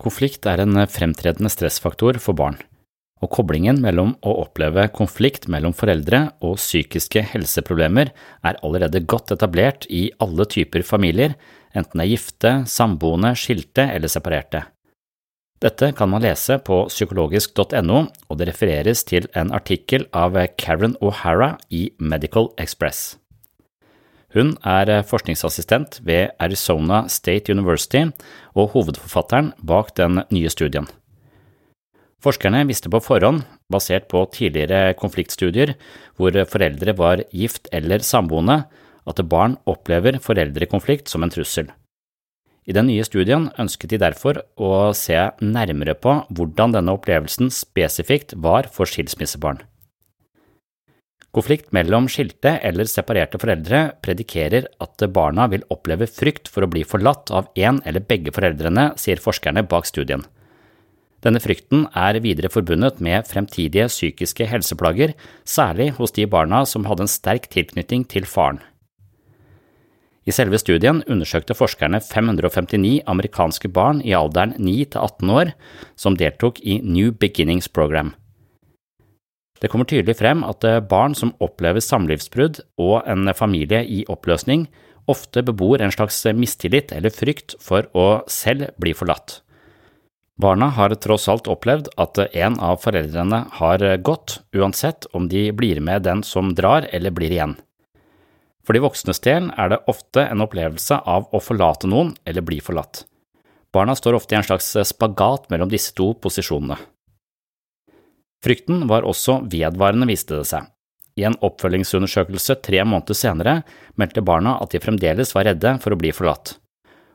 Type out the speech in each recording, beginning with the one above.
Konflikt er en fremtredende stressfaktor for barn, og koblingen mellom å oppleve konflikt mellom foreldre og psykiske helseproblemer er allerede godt etablert i alle typer familier, enten det er gifte, samboende, skilte eller separerte. Dette kan man lese på psykologisk.no, og det refereres til en artikkel av Karen O'Hara i Medical Express. Hun er forskningsassistent ved Arizona State University og hovedforfatteren bak den nye studien. Forskerne visste på forhånd, basert på tidligere konfliktstudier hvor foreldre var gift eller samboende, at barn opplever foreldrekonflikt som en trussel. I den nye studien ønsket de derfor å se nærmere på hvordan denne opplevelsen spesifikt var for skilsmissebarn. Konflikt mellom skilte eller separerte foreldre predikerer at barna vil oppleve frykt for å bli forlatt av en eller begge foreldrene, sier forskerne bak studien. Denne frykten er videre forbundet med fremtidige psykiske helseplager, særlig hos de barna som hadde en sterk tilknytning til faren. I selve studien undersøkte forskerne 559 amerikanske barn i alderen 9 til 18 år som deltok i New Beginnings Program. Det kommer tydelig frem at barn som opplever samlivsbrudd og en familie i oppløsning, ofte bebor en slags mistillit eller frykt for å selv bli forlatt. Barna har tross alt opplevd at en av foreldrene har gått, uansett om de blir med den som drar eller blir igjen. For de voksnes del er det ofte en opplevelse av å forlate noen eller bli forlatt. Barna står ofte i en slags spagat mellom disse to posisjonene. Frykten var også vedvarende, viste det seg. I en oppfølgingsundersøkelse tre måneder senere meldte barna at de fremdeles var redde for å bli forlatt.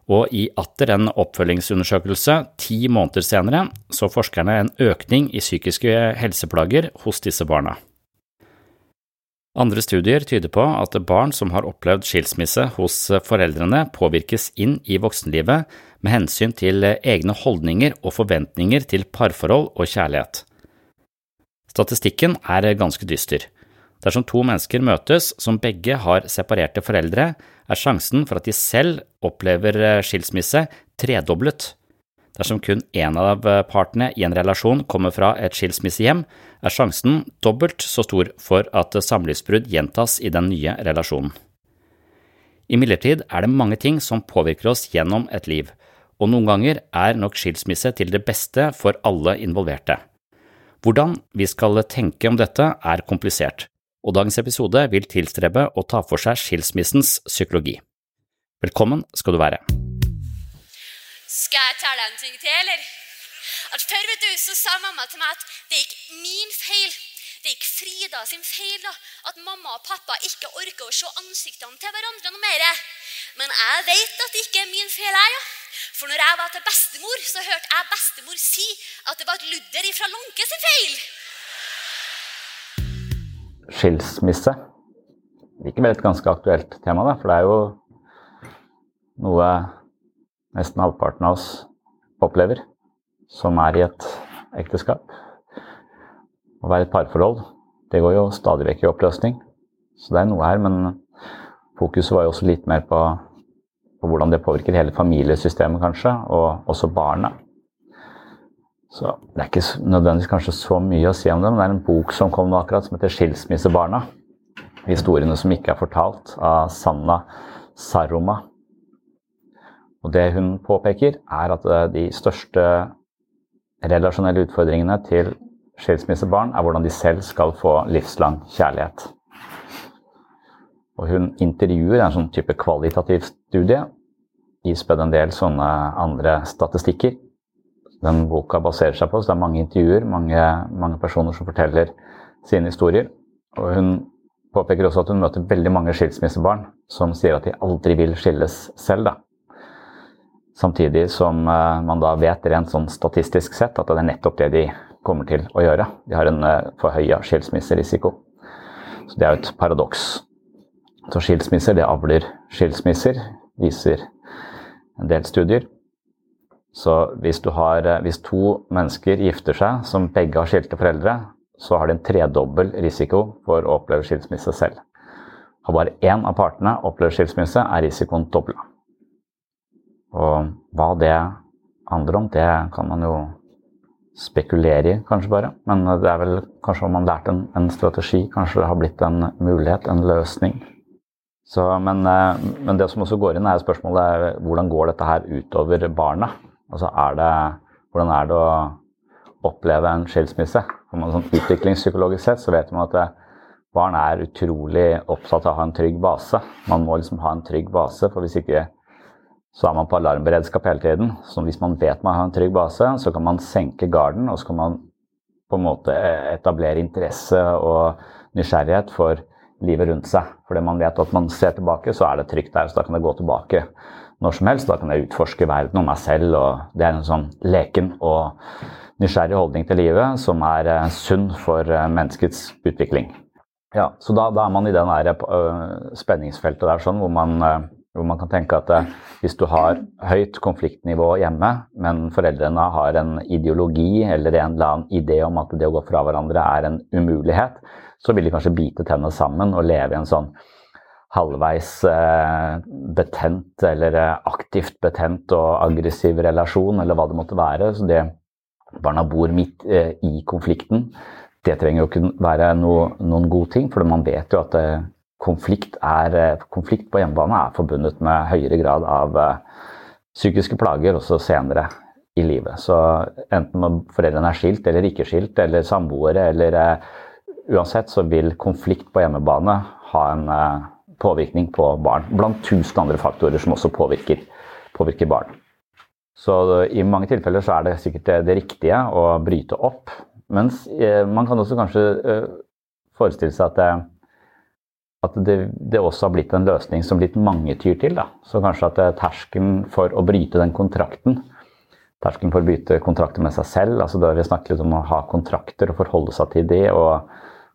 Og i atter en oppfølgingsundersøkelse ti måneder senere så forskerne en økning i psykiske helseplager hos disse barna. Andre studier tyder på at barn som har opplevd skilsmisse hos foreldrene, påvirkes inn i voksenlivet med hensyn til egne holdninger og forventninger til parforhold og kjærlighet. Statistikken er ganske dyster. Dersom to mennesker møtes som begge har separerte foreldre, er sjansen for at de selv opplever skilsmisse tredoblet. Dersom kun én av partene i en relasjon kommer fra et skilsmissehjem, er sjansen dobbelt så stor for at samlivsbrudd gjentas i den nye relasjonen. Imidlertid er det mange ting som påvirker oss gjennom et liv, og noen ganger er nok skilsmisse til det beste for alle involverte. Hvordan vi skal tenke om dette er komplisert, og dagens episode vil tilstrebe å ta for seg skilsmissens psykologi. Velkommen skal du være. Skal jeg telle en ting til, eller? At Før vet du, så sa mamma til meg at det ikke min feil. Det er ikke Frida sin feil da, at mamma og pappa ikke orker å se ansiktene til hverandre noe mer. Men jeg vet at det ikke er min feil, jeg. Ja. For når jeg var til bestemor, så hørte jeg bestemor si at det var et ludder ifra Lånke sin feil. Skilsmisse. Likevel et ganske aktuelt tema, da, for det er jo noe nesten halvparten av oss opplever som er i et ekteskap. Å være et parforhold, det går jo stadig vekk i oppløsning. Så det er noe her, men fokuset var jo også litt mer på, på hvordan det påvirker hele familiesystemet, kanskje, og også barna. Så det er ikke nødvendigvis kanskje så mye å si om det, men det er en bok som kom nå akkurat, som heter 'Skilsmissebarna'. Historiene som ikke er fortalt, av Sanna Saroma. Og det hun påpeker, er at de største relasjonelle utfordringene til skilsmissebarn er hvordan de selv skal få livslang kjærlighet. Og hun intervjuer en sånn type kvalitativ studie, ispedd en del sånne andre statistikker. Den boka baserer seg på, så det er mange intervjuer, mange, mange personer som forteller sine historier. Og hun påpeker også at hun møter veldig mange skilsmissebarn som sier at de aldri vil skilles selv. da. Samtidig som eh, man da vet rent sånn statistisk sett at det er nettopp det de kommer til å gjøre. De har en eh, forhøya skilsmisserisiko. Så det er jo et paradoks. Så skilsmisser, det avler skilsmisser, viser en del studier. Så hvis, har, eh, hvis to mennesker gifter seg som begge har skilte foreldre, så har de en tredobbel risiko for å oppleve skilsmisse selv. Har bare én av partene opplevd skilsmisse, er risikoen dobla. Og hva det handler om, det kan man jo spekulere i, kanskje bare. Men det er vel kanskje om man lærte en, en strategi, kanskje det har blitt en mulighet, en løsning. Så, men, eh, men, det som også går inn, er spørsmålet er, hvordan går dette her utover barna? Altså er det, hvordan er det å oppleve en skilsmisse? Man, sånn utviklingspsykologisk sett så vet man at det, barn er utrolig opptatt av å ha en trygg base. Man må liksom ha en trygg base, for hvis ikke så er man på alarmberedskap hele tiden. Så hvis man vet man har en trygg base, så kan man senke garden, og så kan man på en måte etablere interesse og nysgjerrighet for livet rundt seg. Fordi man vet at man ser tilbake, så er det trygt der. Så da kan jeg gå tilbake når som helst. Da kan jeg utforske verden og meg selv. og Det er en sånn leken og nysgjerrig holdning til livet som er eh, sunn for eh, menneskets utvikling. Ja, Så da, da er man i det spenningsfeltet der sånn, hvor man hvor man kan tenke at eh, hvis du har høyt konfliktnivå hjemme, men foreldrene har en ideologi eller en eller annen idé om at det å gå fra hverandre er en umulighet, så vil de kanskje bite tennene sammen og leve i en sånn halvveis eh, betent eller eh, aktivt betent og aggressiv relasjon, eller hva det måtte være. Så det barna bor midt i konflikten, det trenger jo ikke være noe, noen god ting, for man vet jo at konflikt, er, eh, konflikt på hjemmebane er forbundet med høyere grad av uh, psykiske plager også senere i livet. Så enten foreldrene er skilt eller ikke skilt, eller samboere, eller uh, uansett så vil konflikt på hjemmebane ha en påvirkning på barn. Blant tusen andre faktorer som også påvirker, påvirker barn. Så i mange tilfeller så er det sikkert det, det riktige å bryte opp. Mens man kan også kanskje forestille seg at at det, det, også har blitt en løsning som litt mange tyr til. Da. Så kanskje at terskelen for å bryte den kontrakten, terskelen for å bryte kontrakter med seg selv altså da Vi snakket litt om å ha kontrakter og forholde seg til de, og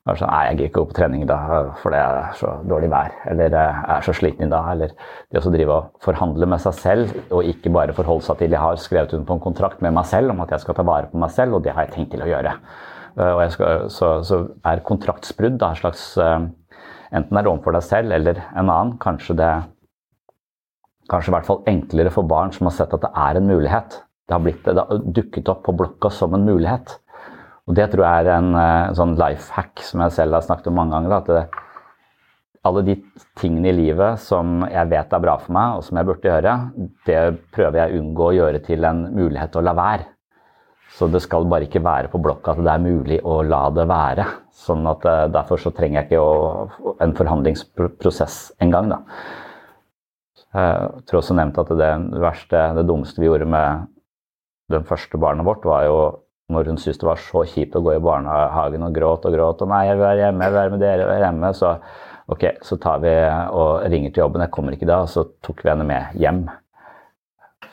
kanskje sånn, Nei, jeg gidder ikke gå på trening da, for det er så dårlig vær. Eller jeg er så sliten i dag. Eller det å drive og forhandle med seg selv, og ikke bare forholde seg til Jeg har skrevet under på en kontrakt med meg selv om at jeg skal ta vare på meg selv, og det har jeg tenkt til å gjøre. Uh, og skal, så, så, er kontraktsbrudd da, en slags Enten er det overfor deg selv eller en annen. Kanskje det kanskje i hvert fall enklere for barn som har sett at det er en mulighet. Det har, blitt, det har dukket opp på blokka som en mulighet. Og det tror jeg er en, eh, en sånn life hack som jeg selv har snakket om mange ganger. At det, alle de tingene i livet som jeg vet er bra for meg, og som jeg burde gjøre, det prøver jeg å unngå å gjøre til en mulighet å la være. Så det skal bare ikke være på blokka at det er mulig å la det være. Sånn at eh, Derfor så trenger jeg ikke å, en forhandlingsprosess engang. Jeg tror også nevnt at det verste, det dummeste vi gjorde med det første barnet vårt, var jo når hun syntes det var så kjipt å gå i barnehagen og gråt og gråt og 'Nei, jeg vil være hjemme, jeg vil være med dere, jeg vil være hjemme', så ok, så tar vi og ringer til jobben. Jeg kommer ikke da. Og så tok vi henne med hjem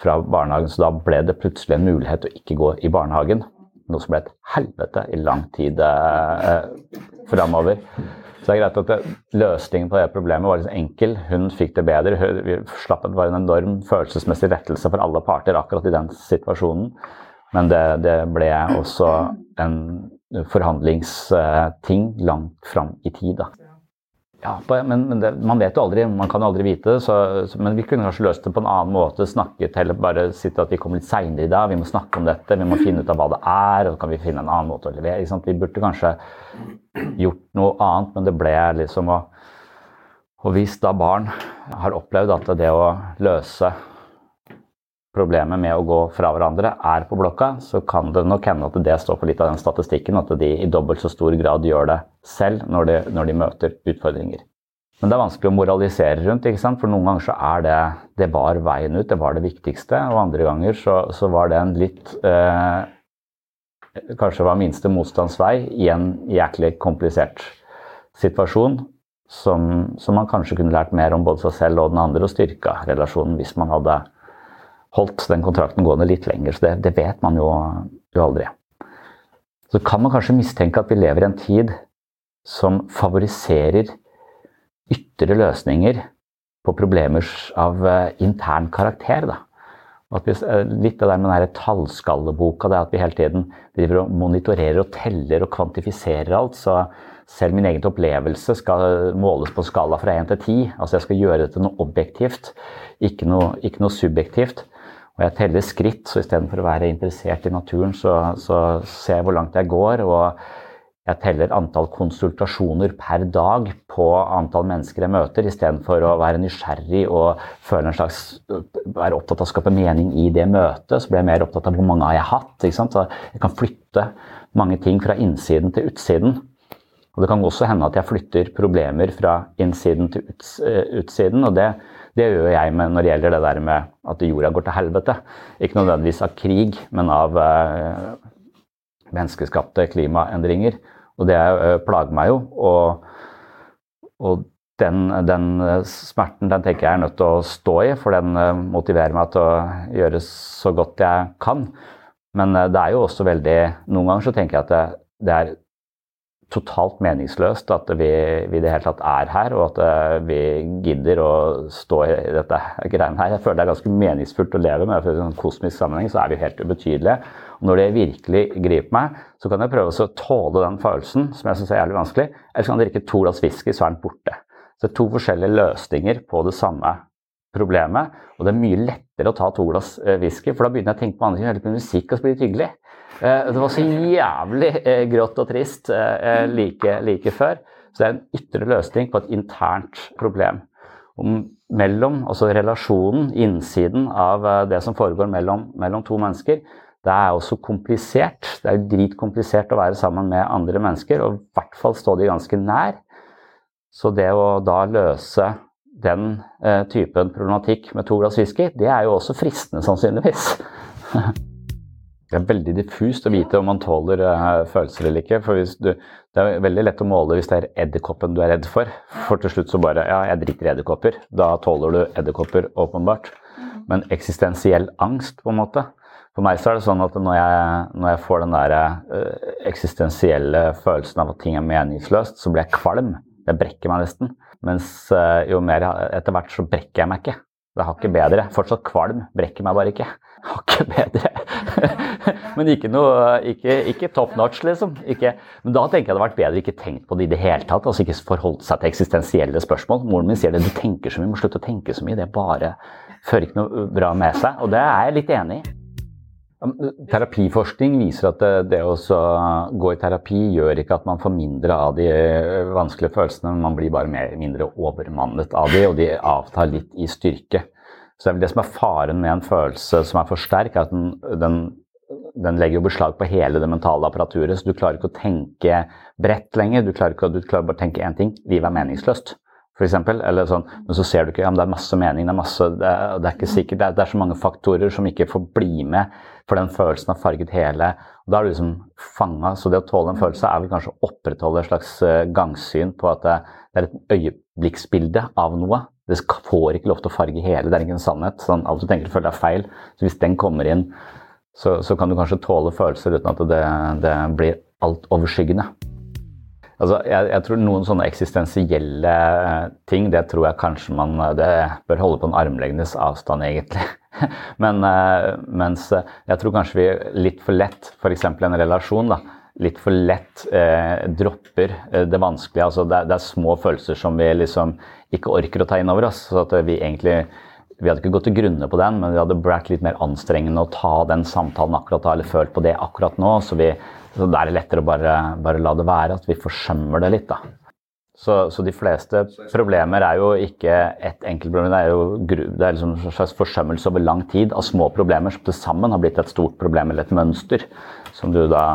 fra barnehagen. Så da ble det plutselig en mulighet å ikke gå i barnehagen. Noe som ble et helvete i lang tid eh, framover. Så det er greit at det, løsningen på det problemet var liksom enkel. Hun fikk det bedre. Vi slapp det var en enorm følelsesmessig rettelse for alle parter akkurat i den situasjonen. Men det, det ble også en forhandlingsting langt fram i tid. Da. Ja, men, men det, man vet jo aldri, man kan aldri vite. Så, men vi kunne kanskje løst det på en annen måte. Snakket heller bare sitte at vi kommer litt seinere i dag. Vi må snakke om dette, vi må finne ut av hva det er. og så kan vi finne en annen måte å levere. Vi burde kanskje gjort noe annet, men det ble liksom å Og hvis da barn har opplevd at det å løse problemet med å gå fra hverandre er på blokka, så kan det nok hende at det står for litt av den statistikken, at de i dobbelt så stor grad gjør det selv når de, når de møter utfordringer. Men det er vanskelig å moralisere rundt, ikke sant? for noen ganger så er det det var veien ut, det var det viktigste. Og andre ganger så, så var det en litt eh, Kanskje var minste motstands vei i en jæklig komplisert situasjon. Som, som, man kanskje kunne lært mer om både seg selv og den andre, og styrka relasjonen hvis man hadde holdt den kontrakten gående litt lenger. Så det, det vet man jo, jo, aldri. Så kan man kanskje mistenke at vi lever i en tid som favoriserer ytre løsninger på problemer av uh, intern karakter. Da. Vi, litt av det med den tallskalleboka, det at vi hele tiden driver og monitorerer og teller og kvantifiserer alt. så selv min egen opplevelse skal måles på skala fra 1 til 10. Altså jeg skal gjøre dette noe objektivt, ikke noe, ikke noe subjektivt. Og jeg teller skritt, så istedenfor å være interessert i naturen, så, så, ser jeg hvor langt jeg går. Og jeg teller antall konsultasjoner per dag på antall mennesker jeg møter, istedenfor å være nysgjerrig og føle en slags, være opptatt av å skape mening i det møtet. Så blir jeg mer opptatt av hvor mange har jeg hatt. Ikke sant? Så jeg kan flytte mange ting fra innsiden til utsiden. Og det kan også hende at jeg flytter problemer fra innsiden til eh, utsiden. og det det gjør jeg med når det gjelder det der med at jorda går til helvete. Ikke nødvendigvis av krig, men av eh, menneskeskapte klimaendringer. Og det eh, plager meg jo. Og, og den, den, smerten den tenker jeg er nødt til å stå i, for den eh, motiverer meg til å gjøre så godt jeg kan. Men det er jo også veldig Noen ganger så tenker jeg at det, det er totalt meningsløst at vi, vi, det hele tatt er her, og at uh, vi gidder å stå i dette greiene her. Jeg føler det er ganske meningsfullt å leve med. I en kosmisk sammenheng så er vi helt ubetydelige. Og når det virkelig griper meg, så kan jeg prøve å tåle den følelsen, som jeg syns er jævlig vanskelig. Eller så kan jeg drikke to glass whisky, så er den borte. Så det er to forskjellige løsninger på det samme problemet. Og det er mye lettere å ta to glass eh, whisky, for da begynner jeg å tenke på andre ting. Jeg på musikk, og så blir det hyggelig. Eh, det var så jævlig eh, grått og trist like, like før. Så det er en ytre løsning på et internt problem. Om mellom, altså relasjonen, innsiden av det som foregår mellom, mellom to mennesker, det er også komplisert. Det er dritkomplisert å være sammen med andre mennesker, og i hvert fall stå de ganske nær. Så det å da løse den eh, typen problematikk med to glass whisky, det er jo også fristende, sannsynligvis. det er veldig diffust å vite om man tåler eh, følelser eller ikke. for du, Det er veldig lett å måle hvis det er edderkoppen du er redd for. For til slutt så bare Ja, jeg driter i edderkopper. Da tåler du edderkopper, åpenbart. Men eksistensiell angst, på en måte. For meg så er det sånn at når jeg, når jeg får den der uh, eksistensielle følelsen av at ting er meningsløst, så blir jeg kvalm. Det brekker meg nesten. Mens uh, jo mer jeg, etter hvert så brekker jeg meg ikke. Det har ikke bedre. Fortsatt kvalm. Brekker meg bare ikke. Har ikke bedre. Men ikke noe Ikke, ikke top notch, liksom. Ikke, men da tenker jeg det hadde vært bedre ikke tenkt på det i det hele tatt. Altså ikke forholdt seg til eksistensielle spørsmål. Moren min sier det, du tenker så mye, må slutte å tenke så mye. Det bare fører ikke noe bra med seg. Og det er jeg litt enig i. Terapiforskning viser at det å gå i terapi gjør ikke at man får mindre av de vanskelige følelsene, men man blir bare mer, mindre overmannet av de, og de avtar litt i styrke. Så det som er faren med en følelse som er for sterk, er at den, den, den legger beslag på hele det mentale apparaturet. Så du klarer ikke å tenke bredt lenger. Du klarer, ikke, du klarer bare å tenke én ting. Livet er meningsløst. For eksempel, eller sånn, men så ser du ikke ja, det er masse mening, det er, masse, det er, det er ikke sikkert, det er, det er, så mange faktorer som ikke får bli med, for den følelsen har farget hele. og Da er du liksom fanga. Så det å tåle en følelse er vel kanskje å opprettholde et slags eh, gangsyn på at det, det er et øyeblikksbilde av noe. Det får ikke lov til å farge hele, det er ingen sannhet. Sånn, alt du tenker og føler er feil. Så hvis den kommer inn, så, så kan du kanskje tåle følelser uten at det, det blir altoverskyggende. Altså, jeg, jeg, tror noen sånne eksistensielle eh, ting, det tror jeg kanskje man Det bør holde på en armlengdes avstand, egentlig. Men, uh, mens jeg tror kanskje vi litt for lett, f.eks. en relasjon, da, litt for lett eh, dropper det vanskelige. Altså, det, det, er små følelser som vi liksom ikke orker å ta inn over oss. Så at vi egentlig vi hadde ikke gått til grunne på den, men det hadde vært litt mer anstrengende å ta den samtalen akkurat da, eller følt på det akkurat nå. Så, vi, så det er det lettere å bare, bare, la det være, at vi forsømmer det litt. da. Så, så, de fleste problemer er jo ikke ett enkeltproblem, det er jo det er liksom en slags forsømmelse over lang tid av små problemer som til sammen har blitt et stort problem eller et mønster. Som du da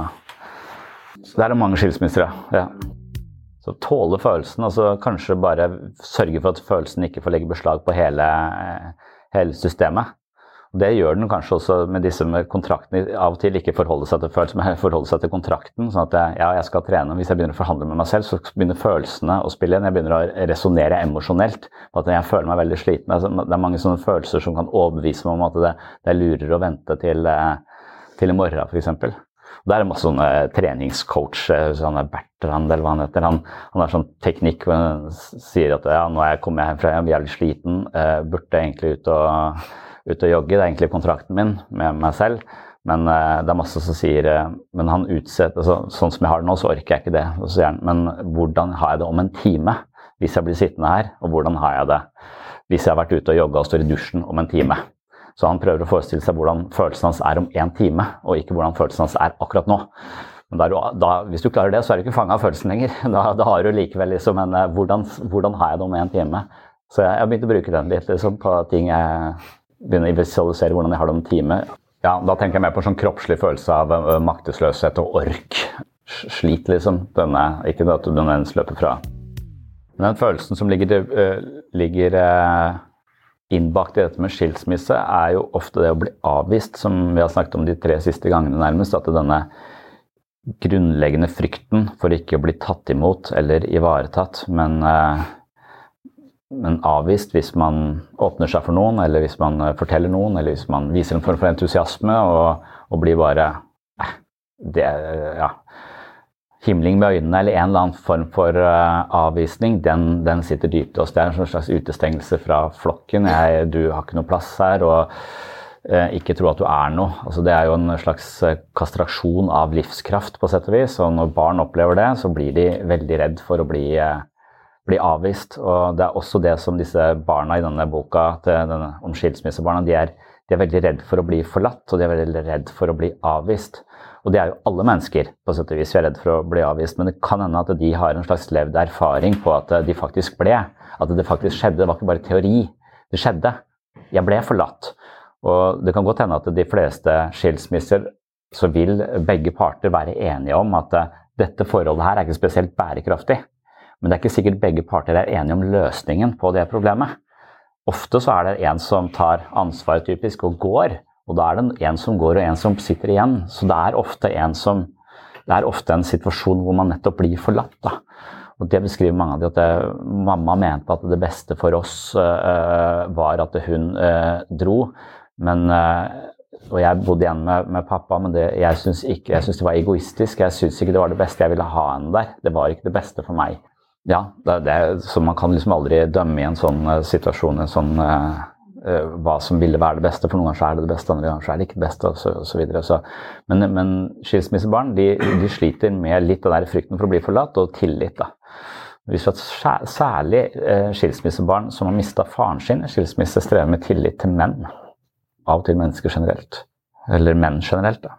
det er mange skilsmisser, ja. Så tåle følelsen, altså kanskje bare sørge for at følelsen ikke får legge beslag på hele, hele systemet. Og det gjør den kanskje også med disse med kontraktene. Av og til ikke forholde seg til følelsen, men forholde seg til kontrakten. sånn at jeg, ja, jeg skal trene. Hvis jeg begynner å forhandle med meg selv, så begynner følelsene å spille inn. Jeg begynner å resonnere emosjonelt på at jeg føler meg veldig sliten. Altså, det er mange sånne følelser som kan overbevise meg om at det, det er lurere å vente til, eh, til i morgen, f.eks. Der er masse sånne treningscoach, sånn Bertrand eller hva han heter. Han, han har sånn teknikk hvor han sier at ja, nå er jeg kommet hjem fra jobb, jævlig sliten, uh, burde egentlig ut og, ut og jogge. Det er egentlig kontrakten min med meg selv. Men uh, det er masse som sier uh, men han utsetter, altså, Sånn som jeg har det nå, så orker jeg ikke det. Han men hvordan har jeg det om en time hvis jeg blir sittende her? Og hvordan har jeg det hvis jeg har vært ute og jogga og står i dusjen om en time? Så han prøver å forestille seg hvordan følelsen hans er om én time, og ikke hvordan følelsen hans er akkurat nå. Men da, da, hvis du klarer det, så er du ikke fanga av følelsen lenger. Da, da, har du likevel liksom en eh, hvordan, hvordan, har jeg det om en time? Så jeg har begynt å bruke den litt liksom, på ting jeg begynner å visualisere hvordan jeg har det om en time. Ja, da tenker jeg mer på en sånn kroppslig følelse av uh, maktesløshet og ork. Slit, liksom. Denne, ikke at du nødvendigvis løper fra. Men den følelsen som ligger, uh, ligger innbakt i dette med skilsmisse er jo ofte det å bli avvist, som vi har snakket om de tre siste gangene nærmest. At denne grunnleggende frykten for ikke å bli tatt imot eller ivaretatt, men, eh, men avvist hvis man åpner seg for noen, eller hvis man eh, forteller noen, eller hvis man viser en form for entusiasme og, og blir bare eh, det, ja, himling med øynene eller en eller annen form for uh, avvisning, den, den, sitter dypt i oss. Det er en slags utestengelse fra flokken. Jeg, du har ikke noe plass her. og uh, ikke tro at du er noe. Altså, det er jo en slags uh, kastraksjon av livskraft, på sett og vis. Og når barn opplever det, så blir de veldig redd for å bli, bli avvist. Og det er også det som disse barna i denne boka denne, om skilsmissebarna, de er, de er veldig redd for å bli forlatt, og de er veldig redd for å bli avvist. Og det er jo alle mennesker, på sett og vis. Vi er redd for å bli avvist. Men det kan hende at de har en slags levd erfaring på at de faktisk ble. At det faktisk skjedde. Det var ikke bare teori. Det skjedde. Jeg ble forlatt. Og det kan godt hende at de fleste skilsmisser så vil begge parter være enige om at eh, dette forholdet her er ikke spesielt bærekraftig. Men det er ikke sikkert begge parter er enige om løsningen på det problemet. Ofte så er det en som tar ansvar typisk og går, og da er det en som går og en som sitter igjen. Så det er ofte en som er ofte en situasjon hvor man nettopp blir forlatt. Da. Og Det beskriver mange av de at det, mamma mente at det beste for oss uh, var at hun uh, dro. Men uh, og jeg bodde igjen med, med pappa, men det, jeg syns det var egoistisk. Jeg syns ikke det var det beste. Jeg ville ha henne der. Det var ikke det beste for meg. Ja, det, så man kan liksom aldri dømme i en sånn situasjon, en sånn hva som ville være det beste. For noen ganger er det det beste, andre ganger er det ikke det beste, og så, og så videre. Så, men, men skilsmissebarn de, de, sliter med litt den der frykten for å bli forlatt, og tillit. da. Hvis at Særlig skilsmissebarn som har mista faren sin skilsmisse, strever med tillit til menn av og til mennesker generelt. Eller menn generelt, da.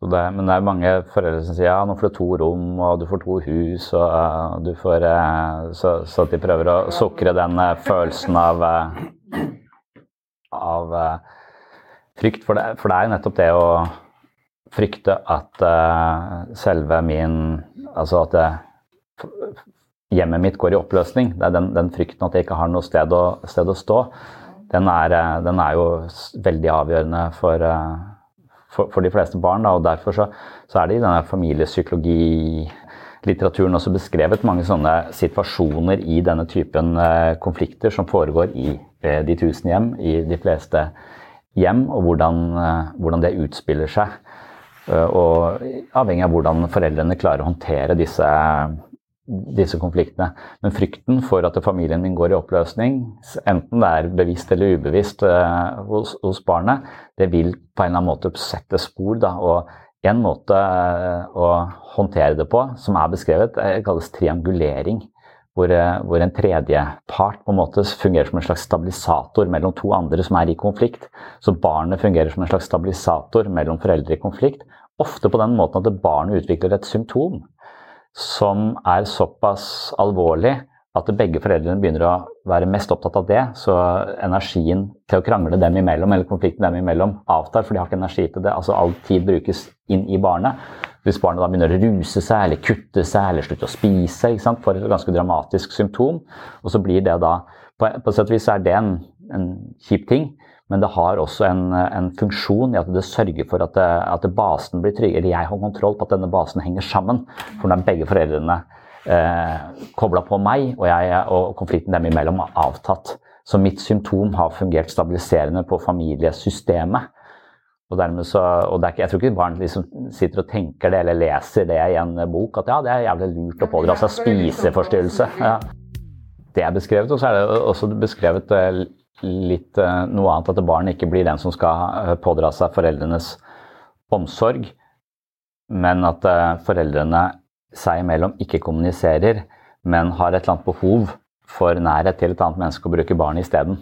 Det, men det er mange foreldre som sier ja, nå får du to rom, og du får to hus, og uh, du får uh, så, så, de prøver å sukre den uh, følelsen av av frykt. For det, for det, er jo nettopp det å frykte at selve min Altså at det, hjemmet mitt går i oppløsning. Det er den, den frykten at jeg ikke har noe sted å, sted å stå den er, eh, den er, jo veldig avgjørende for, eh, for, for de fleste barn. Da, og Derfor så, så, er det i denne familiepsykologilitteraturen også beskrevet mange sånne situasjoner i denne typen eh, konflikter som foregår i de tusen hjem, i de fleste hjem, og hvordan, hvordan det utspiller seg. Og avhengig av hvordan foreldrene klarer å håndtere disse disse konfliktene. Men frykten for at familien min går i oppløsning, enten det er bevisst eller ubevisst hos, hos, barnet, det vil på en eller annen måte sette spor. Da. Og en måte uh, å håndtere det på, som er beskrevet, uh, kalles triangulering. Hvor, hvor en tredjepart på fungerer som en slags stabilisator mellom to andre som er i konflikt. Så barnet fungerer som en slags stabilisator mellom foreldre i konflikt. Ofte på den måten at barnet utvikler et symptom som er såpass alvorlig at begge foreldrene begynner å være mest opptatt av det, så energien til å krangle dem imellom, eller konflikten dem imellom, avtar, for de har ikke energi til det. Altså all tid brukes inn i barnet. Hvis barnet da begynner å ruse seg, eller kutte seg, eller slutte å spise, ikke sant, får et ganske dramatisk symptom, og så blir det da På, på sett og vis er det en, en kjip ting, men det har også en, en, funksjon i at det sørger for at, det, at basen blir tryggere. Jeg har kontroll på at denne basen henger sammen. For når begge foreldrene eh, kobla på meg, og, jeg, og konflikten dem imellom har avtatt. Så mitt symptom har fungert stabiliserende på familiesystemet. Og så, og ikke, Jeg tror ikke barn liksom sitter og tenker det eller leser det i en bok, at ja, det er jævlig lurt å pådra seg spiseforstyrrelse. Ja. Det er beskrevet, og så er det også beskrevet eh, litt uh, noe annet, at barn ikke blir den som skal uh, pådra seg foreldrenes omsorg, men at foreldrene seg imellom ikke kommuniserer, men har et eller annet behov for nærhet til et annet menneske og bruker barnet isteden.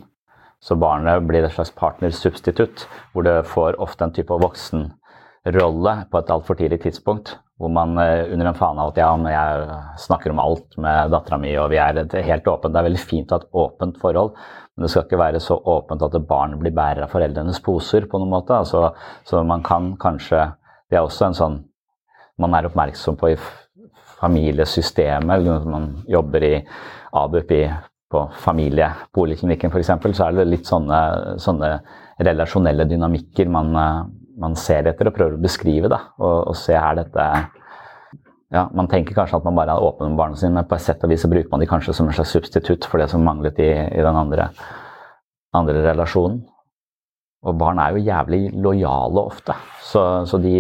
Så barnet blir et slags partnersubstitutt, hvor det får ofte en type voksenrolle på et altfor tidlig tidspunkt. Hvor man under en fane av at ja, jeg snakker om alt med dattera mi, og vi er helt åpent. Det er veldig fint å ha et åpent forhold, men det skal ikke være så åpent at barn blir bærer av foreldrenes poser. på noen måte. Altså, så man kan kanskje Det er også en sånn man er oppmerksom på i familiesystemet. eller Når man jobber i ABUP på familiepoliklinikken f.eks., så er det litt sånne, sånne relasjonelle dynamikker man, man, ser etter og prøver å beskrive. Da, og, og se er dette ja, Man tenker kanskje at man bare er åpen med barna sine, men på et sett og vis så bruker man de kanskje som en slags substitutt for det som manglet i, i den andre, andre, relasjonen. Og barn er jo jævlig lojale ofte, så, så de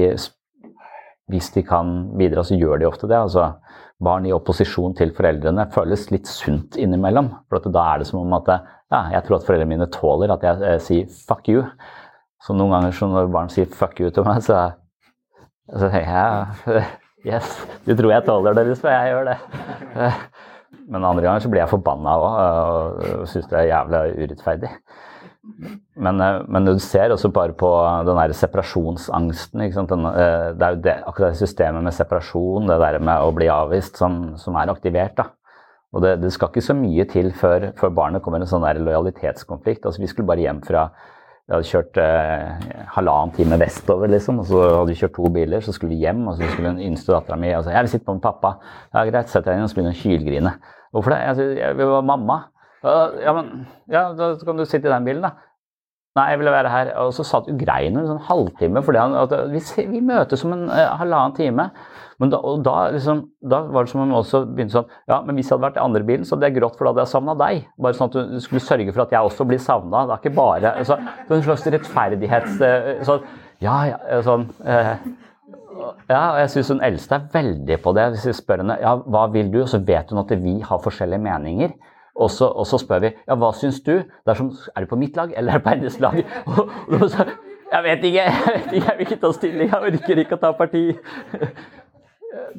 Hvis de kan bidra, så gjør de ofte det. altså Barn i opposisjon til foreldrene føles litt sunt innimellom. For da er det som om at ja, jeg tror at foreldrene mine tåler at jeg eh, sier 'fuck you'. Så noen ganger når barn sier 'fuck you' til meg, så, så jeg Yes, du tror jeg tåler det, hvis jeg gjør det. Men andre ganger så blir jeg forbanna òg og syns det er jævlig urettferdig. Men, eh, men, du ser også bare på den der separasjonsangsten. Den, eh, det er jo det, akkurat det systemet med separasjon, det der med å bli avvist, som, som er aktivert. da. Og det, det, skal ikke så mye til før, før barnet kommer i en sånn der lojalitetskonflikt. Altså, vi skulle bare hjem fra vi hadde kjørt eh, halvannen time vestover, liksom, og så hadde vi kjørt to biler. Så skulle vi hjem, og så skulle den yngste dattera mi si, 'Jeg vil sitte på med pappa.' 'Ja, greit, sett deg inn.' Og så begynner hun å hylgrine. 'Hvorfor det?' Jeg, jeg, jeg vil være mamma. Ja, men ja, da kan du sitte i den bilen, da. Nei, jeg ville være her. Og så satt jo grein en sånn halvtime, fordi han, at vi, vi møtes om en eh, halvannen time. Men da, og da, liksom, da var det som om han også begynte sånn Ja, men hvis jeg hadde vært i andre bilen, så hadde jeg grått, for da hadde jeg savna deg. Bare sånn at du, skulle sørge for at jeg også blir savna. Det er ikke bare altså, det er En slags rettferdighets... Uh, sånn, ja, ja, sånn eh, ja, og jeg syns hun eldste er veldig på det. Hvis jeg spør henne ja, hva vil du, så vet hun at vi har forskjellige meninger. Og så, og så spør vi ja, hva syns du? Det er, du på mitt lag eller er du på hennes lag? Og, og så, jeg vet ikke, jeg vet ikke, jeg vil ikke ta stilling, jeg orker ikke å ta parti.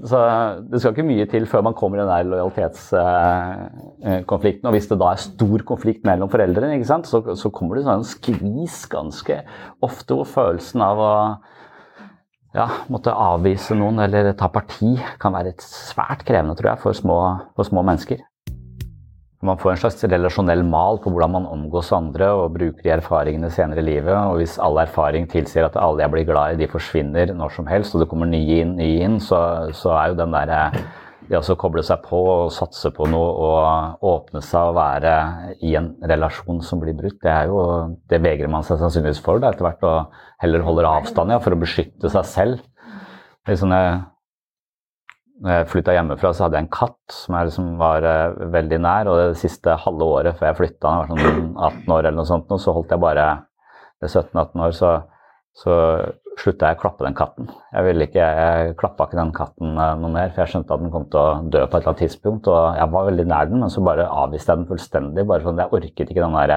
Så Det skal ikke mye til før man kommer i den der lojalitetskonflikten. Og hvis det da er stor konflikt mellom foreldrene, så, så, kommer det sånn skvis ganske ofte hvor følelsen av å ja, måtte avvise noen eller ta parti kan være svært krevende tror jeg, for små, for små mennesker. Man får en slags relasjonell mal på hvordan man omgås andre og bruker de erfaringene senere i livet. Og hvis all erfaring tilsier at alle jeg blir glad i, de forsvinner når som helst, og det kommer nye inn, nye inn, så, så er jo den derre det å koble seg på og satse på noe og åpne seg og være i en relasjon som blir brutt, det er jo Det vegrer man seg sannsynligvis for da, etter hvert, og heller holder avstand ja, for å beskytte seg selv. Det er sånne når jeg flytta hjemmefra, så hadde jeg en katt som jeg liksom var uh, veldig nær. Og det siste halve året før jeg flytta, jeg var sånn 18 år eller noe sånt, så holdt jeg bare 17-18 år, så, så slutta jeg å klappe den katten. Jeg ville ikke, jeg klappa ikke den katten uh, noe mer, for jeg skjønte at den kom til å dø på et eller annet tidspunkt. Og jeg var veldig nær den, men så bare avviste jeg den fullstendig. bare sånn, Jeg orket ikke den der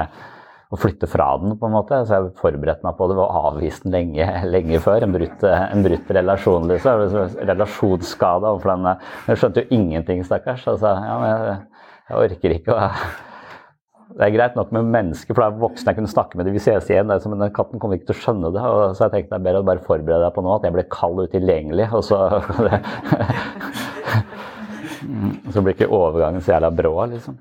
å flytte fra den, på en måte. Så jeg forberedte meg på det ved å avvise den lenge, lenge før. En brutt, en brutt relasjon, liksom. Relasjonsskade overfor den. Jeg skjønte jo ingenting, stakkars. Altså, ja, jeg, jeg, orker ikke å Det er greit nok med mennesker, for det er voksne jeg kunne snakke med De Vi ses igjen, men den katten kommer ikke til å skjønne det. Og så jeg tenkte det er bedre å bare forberede deg på nå at jeg blir kald og utilgjengelig. Og så, så blir ikke overgangen så jævla brå, liksom.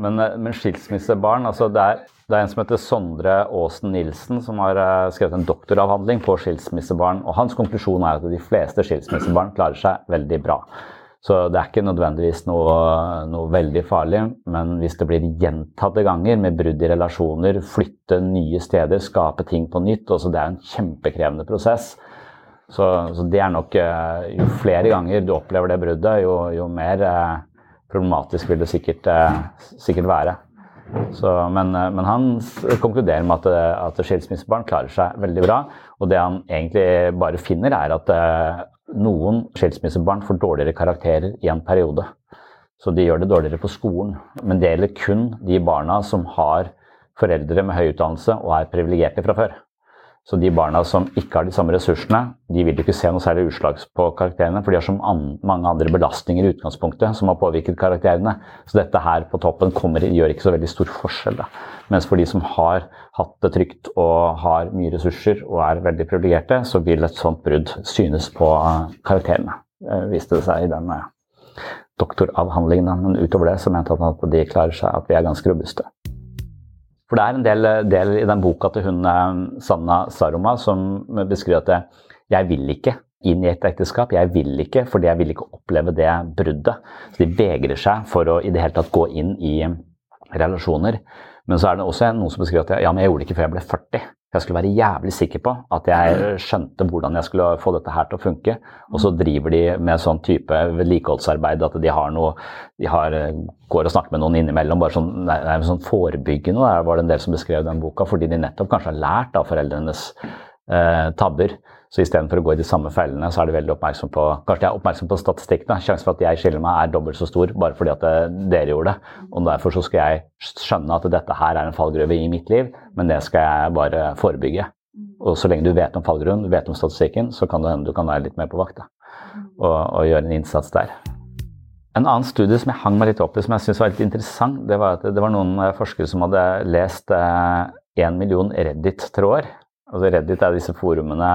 Men, eh, men skilsmissebarn altså det er, det er en som heter Sondre Aasen Nilsen, som har uh, skrevet en doktoravhandling på skilsmissebarn. og Hans konklusjon er at de fleste skilsmissebarn klarer seg veldig bra. Så det er ikke nødvendigvis noe, noe, veldig farlig, men hvis det blir gjentatte ganger med brudd i relasjoner, flytte nye steder, skape ting på nytt også Det er en kjempekrevende prosess. Så, så det er nok eh, Jo flere ganger du opplever det bruddet, jo, jo mer eh, problematisk vil det sikkert, eh, sikkert være. Så, men, eh, men, han konkluderer med at, at skilsmissebarn klarer seg veldig bra. Og det han egentlig bare finner, er at eh, noen skilsmissebarn får dårligere karakterer i en periode. så de gjør det dårligere på skolen. Men det gjelder kun de barna som har foreldre med høy utdannelse og er privilegerte fra før. Så de barna som ikke har de samme ressursene, de vil ikke se noe særlig utslag på karakterene, for de har så mange andre belastninger i utgangspunktet som har påvirket karakterene. Så dette her på toppen kommer, gjør ikke så veldig stor forskjell. Da. Mens for de som har hatt det trygt og har mye ressurser og er veldig privilegerte, så vil et sånt brudd synes på karakterene, eh, viste det seg i den eh, doktoravhandlingen. Men utover det så mente han at de klarer seg, at vi er ganske robuste. For det er en del, del i den boka til hun eh, Sanna Saroma som beskriver at jeg vil ikke inn i et ekteskap. Jeg vil ikke, fordi jeg vil ikke oppleve det bruddet. Så de vegrer seg for å i det hele tatt gå inn i relasjoner. Men så er det også noen som beskriver at ja, men jeg gjorde det ikke før jeg ble 40. Jeg skulle være jævlig sikker på at jeg skjønte hvordan jeg skulle få dette her til å funke. Og så driver de med sånn type vedlikeholdsarbeid at de har noe De har, går og snakker med noen innimellom. bare sånn, det er sånn forebyggende, der var det en del som beskrev den boka, fordi de nettopp kanskje har lært av foreldrenes eh, tabber. Så istedenfor å gå i de samme fellene, så er de veldig oppmerksom på kanskje de er oppmerksom på statistikken. Sjansen for at jeg skiller meg, er dobbelt så stor bare fordi at eh, dere gjorde det. Og Derfor så skal jeg skjønne at dette her er en fallgruve i mitt liv, men det skal jeg bare forebygge. Og så lenge du vet om fallgrunnen, du vet om statistikken, så kan det hende du kan være litt mer på vakt da. Og, og, gjøre en innsats der. En annen studie som jeg hang meg litt opp i, som jeg syntes var litt interessant, det var at det var noen eh, forskere som hadde lest én eh, million Reddit-tråder. Altså Reddit er disse forumene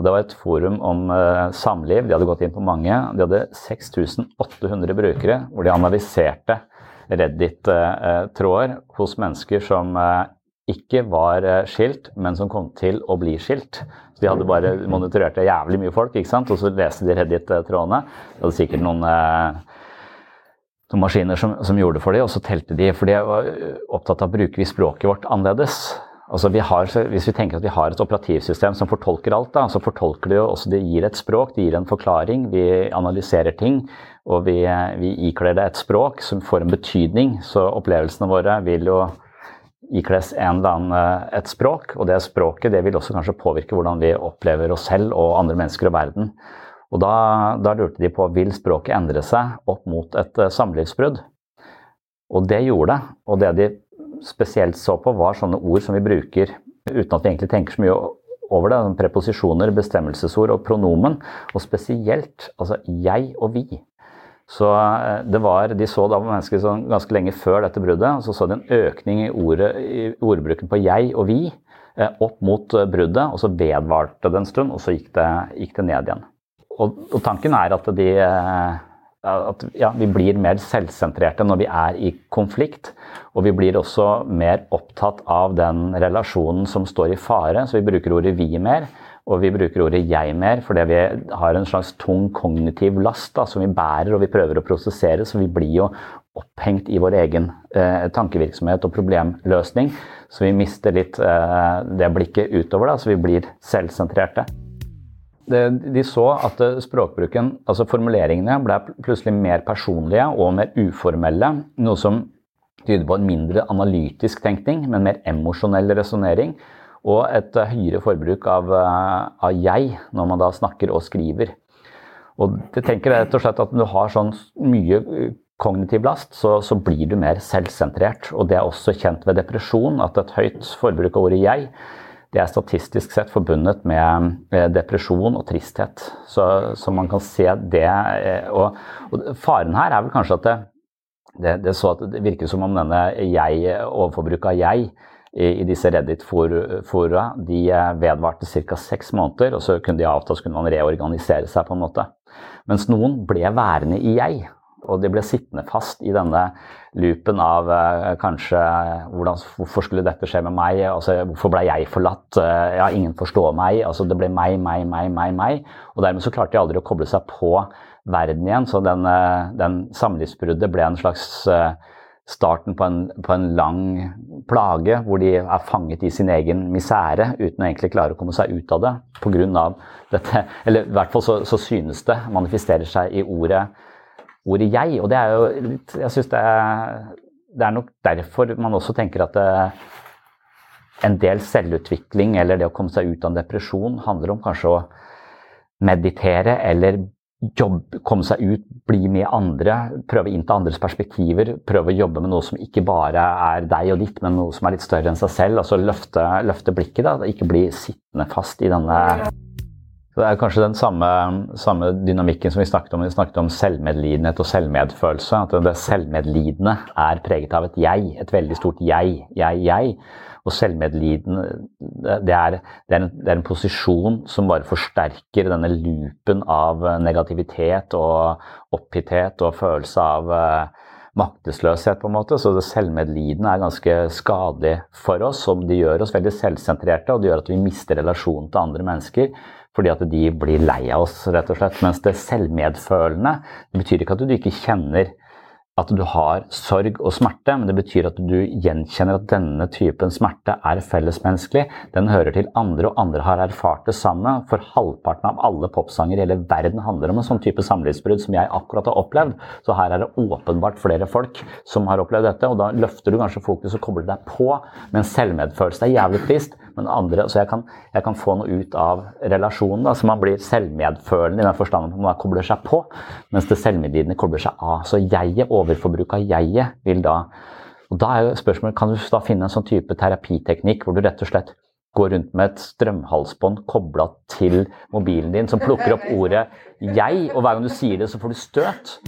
og Det var et forum om uh, samliv. De hadde gått inn på mange. De hadde 6800 brukere hvor de analyserte Reddit-tråder hos mennesker som uh, ikke var skilt, men som kom til å bli skilt. Så De hadde bare monitorert jævlig mye folk, ikke sant? og så leste de Reddit-trådene. De hadde sikkert noen noen maskiner som, som, gjorde det for dem, og så telte de. For de var opptatt av å vi språket vårt annerledes. Altså vi har, hvis vi tenker at vi har et operativsystem som fortolker alt, da, så fortolker det jo også Det gir et språk, det gir en forklaring. Vi analyserer ting, og vi, vi ikler det et språk som får en betydning. Så opplevelsene våre vil jo ikles en eller annen, eh, et språk, og det språket det vil også kanskje påvirke hvordan vi opplever oss selv og andre mennesker og verden. Og da, da lurte de på vil språket endre seg opp mot et uh, samlivsbrudd. Og det gjorde det. Og det de spesielt så på, var sånne ord som vi bruker uten at vi egentlig tenker så mye over det. Preposisjoner, bestemmelsesord og pronomen. Og spesielt altså jeg og vi. Så eh, det var, De så da mennesker sånn, ganske lenge før dette bruddet, og så så de en økning i, ordet, i ordbruken på jeg og vi eh, opp mot eh, bruddet. og Så vedvarte det en stund, og så gikk det, gikk det ned igjen. Og, og, Tanken er at de at ja, vi blir mer selvsentrerte når vi er i konflikt. Og vi blir også mer opptatt av den relasjonen som står i fare. Så vi bruker ordet 'vi' mer, og vi bruker ordet 'jeg' mer fordi vi har en slags tung kognitiv last da, som vi bærer og vi prøver å prosessere. Så vi blir jo opphengt i vår egen eh, tankevirksomhet og problemløsning. Så vi mister litt eh, det blikket utover, da, så vi blir selvsentrerte de så at språkbruken, altså formuleringene, ble plutselig mer personlige og mer uformelle. Noe som tyder på en mindre analytisk tenkning, men mer emosjonell resonnering. Og et høyere forbruk av, av, jeg når man da snakker og skriver. Og det tenker rett og slett at Når du har sånn mye kognitiv last, så, så, blir du mer selvsentrert. Og det er også kjent ved depresjon, at et høyt forbruk av ordet 'jeg' det er statistisk sett forbundet med depresjon og tristhet. Så, så man kan se det. Eh, og, og, faren her er vel kanskje at det, det, det, det virker som om denne jeg, overforbruket av jeg i, i disse Reddit-fora de eh, vedvarte ca. seks måneder, og så kunne de avta, så kunne man reorganisere seg på en måte. Mens noen ble værende i jeg. Og de ble sittende fast i denne loopen av uh, kanskje hvordan, Hvorfor skulle dette skje med meg? Altså, hvorfor ble jeg forlatt? Uh, ja, ingen forstår meg. Altså, det ble meg, meg, meg, meg, meg. Og dermed så klarte de aldri å koble seg på verden igjen. Så den, uh, den samlivsbruddet ble en slags starten på en, på en, lang plage hvor de er fanget i sin egen misere uten å egentlig klare å komme seg ut av det På grunn av dette. Eller i hvert fall så, så synes det manifesterer seg i ordet ordet 'jeg'. Og det er jo litt Jeg syns det, det, er nok derfor man også tenker at eh, en del selvutvikling eller det å komme seg ut av en depresjon handler om kanskje å meditere eller jobbe, komme seg ut, bli med andre, prøve å innta andres perspektiver. Prøve å jobbe med noe som ikke bare er deg og ditt, men noe som er litt større enn seg selv. Altså løfte, løfte blikket, da. Ikke bli sittende fast i denne det er kanskje den samme, samme, dynamikken som vi snakket om. Vi snakket om selvmedlidenhet og selvmedfølelse. At det selvmedlidende er preget av et jeg. Et veldig stort jeg. Jeg, jeg. Og selvmedlidende, det er, det, er en, det er, en, posisjon som bare forsterker denne loopen av negativitet og opphitthet og følelse av uh, maktesløshet, på en måte. Så det selvmedlidende er ganske skadelig for oss. Som de gjør oss veldig selvsentrerte, og det gjør at vi mister relasjonen til andre mennesker. Fordi at de blir lei av oss, rett og slett. Mens det selvmedfølende det betyr ikke at du ikke kjenner at du har sorg og smerte, men det betyr at du gjenkjenner at denne typen smerte er fellesmenneskelig. Den hører til andre, og andre har erfart det samme. For halvparten av alle popsanger i hele verden handler om en sånn type samlivsbrudd som jeg akkurat har opplevd. Så her er det åpenbart flere folk som har opplevd dette, og da løfter du kanskje fokus og kobler deg på med en selvmedfølelse. Er jævlig trist, men andre, så jeg kan, jeg kan få noe ut av relasjonen. Da, så man blir selvmedfølende i den forstand at man kobler seg på, mens det selvmedlidende kobler seg av. Så jeget, overforbruk av jeget, vil da og Da er jo spørsmålet, Kan du da finne en sånn type terapiteknikk hvor du rett og slett går rundt med et strømhalsbånd kobla til mobilen din, som plukker opp ordet 'jeg', og hver gang du sier det, så får du støt?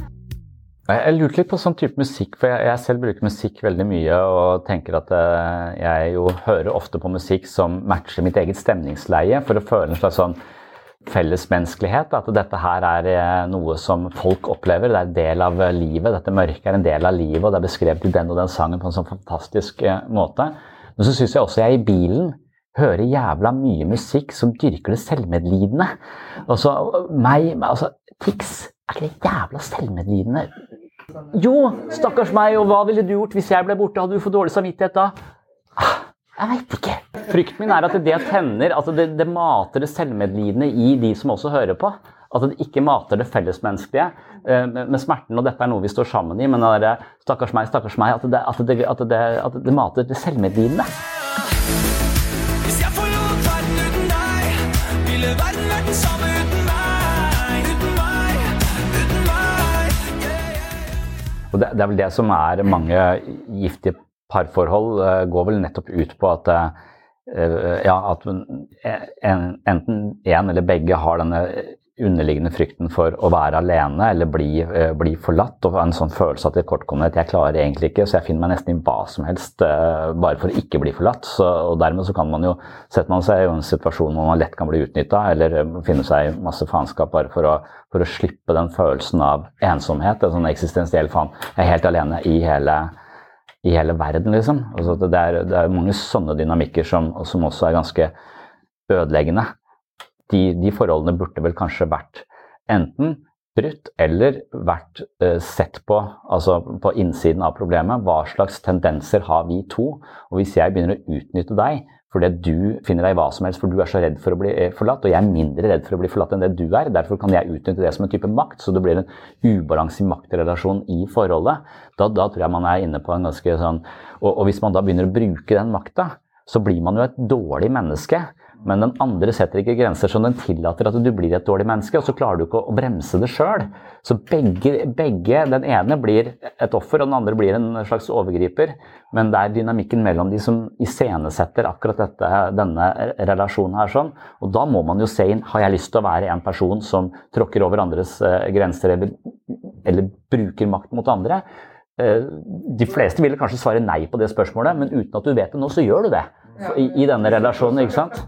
Jeg lurte litt på sånn type musikk, for jeg, jeg, selv bruker musikk veldig mye og tenker at uh, jeg jo hører ofte på musikk som matcher mitt eget stemningsleie, for å føle en slags sånn fellesmenneskelighet. At dette her er uh, noe som folk opplever, det er en del av uh, livet. Dette mørket er en del av livet, og det er beskrevet i den og den sangen på en sånn fantastisk måte. Men så syns jeg også jeg i bilen hører jævla mye musikk som dyrker det selvmedlidende. Altså, meg, altså, Tix er ikke det jævla selvmedlidende? Jo, stakkars meg, og hva ville du gjort hvis jeg ble borte? Hadde du fått dårlig samvittighet da? Ah, jeg veit ikke. Frykten min er at det tenner, at det, det mater det selvmedlidende i de som også hører på. At det ikke mater det fellesmenneskelige eh, med smerten, og dette er noe vi står sammen i, men det er stakkars meg, stakkars meg, at det, at det, at det, at det mater det selvmedlidende. Og det, det, er vel det som er mange giftige parforhold, uh, går vel nettopp ut på at uh, ja, at en, enten en eller begge har denne underliggende frykten for å være alene eller bli, uh, bli forlatt. Og en sånn følelse av tilkortkommenhet. Jeg klarer egentlig ikke, så jeg finner meg nesten i hva som helst bare for å ikke bli forlatt. Så, og dermed så kan man jo, setter man seg i en situasjon hvor man lett kan bli utnytta, eller finne seg i masse faenskap bare for å for å slippe den følelsen av ensomhet. En sånn eksistensiell faen. Jeg er helt alene i hele, i hele verden, liksom. Altså det, er, det, er, mange sånne dynamikker som, som også er ganske ødeleggende. De, de, forholdene burde vel kanskje vært enten brutt eller vært eh, sett på, altså på innsiden av problemet. Hva slags tendenser har vi to? Og hvis jeg begynner å utnytte deg fordi du finner deg i hva som helst, for du er så redd for å bli eh, forlatt. Og jeg er mindre redd for å bli forlatt enn det du er. Derfor kan jeg utnytte det som en type makt. Så det blir en ubalanse i maktrelasjon i forholdet. Da, da, tror jeg man er inne på en ganske sånn og, og hvis man da begynner å bruke den makta, så blir man jo et dårlig menneske. Men den andre setter ikke grenser som den tillater at du blir et dårlig menneske, og så klarer du ikke å bremse det sjøl. Så begge, begge, Den ene blir et offer, og den andre blir en slags overgriper. Men det er dynamikken mellom de som iscenesetter akkurat dette, denne relasjonen her sånn. Og da må man jo se inn har jeg lyst til å være en person som tråkker over andres eh, grenser eller, eller bruker makt mot andre. Eh, de fleste ville kanskje svare nei på det spørsmålet, men uten at du vet det nå, så gjør du det. I, i denne relasjonen, ikke sant?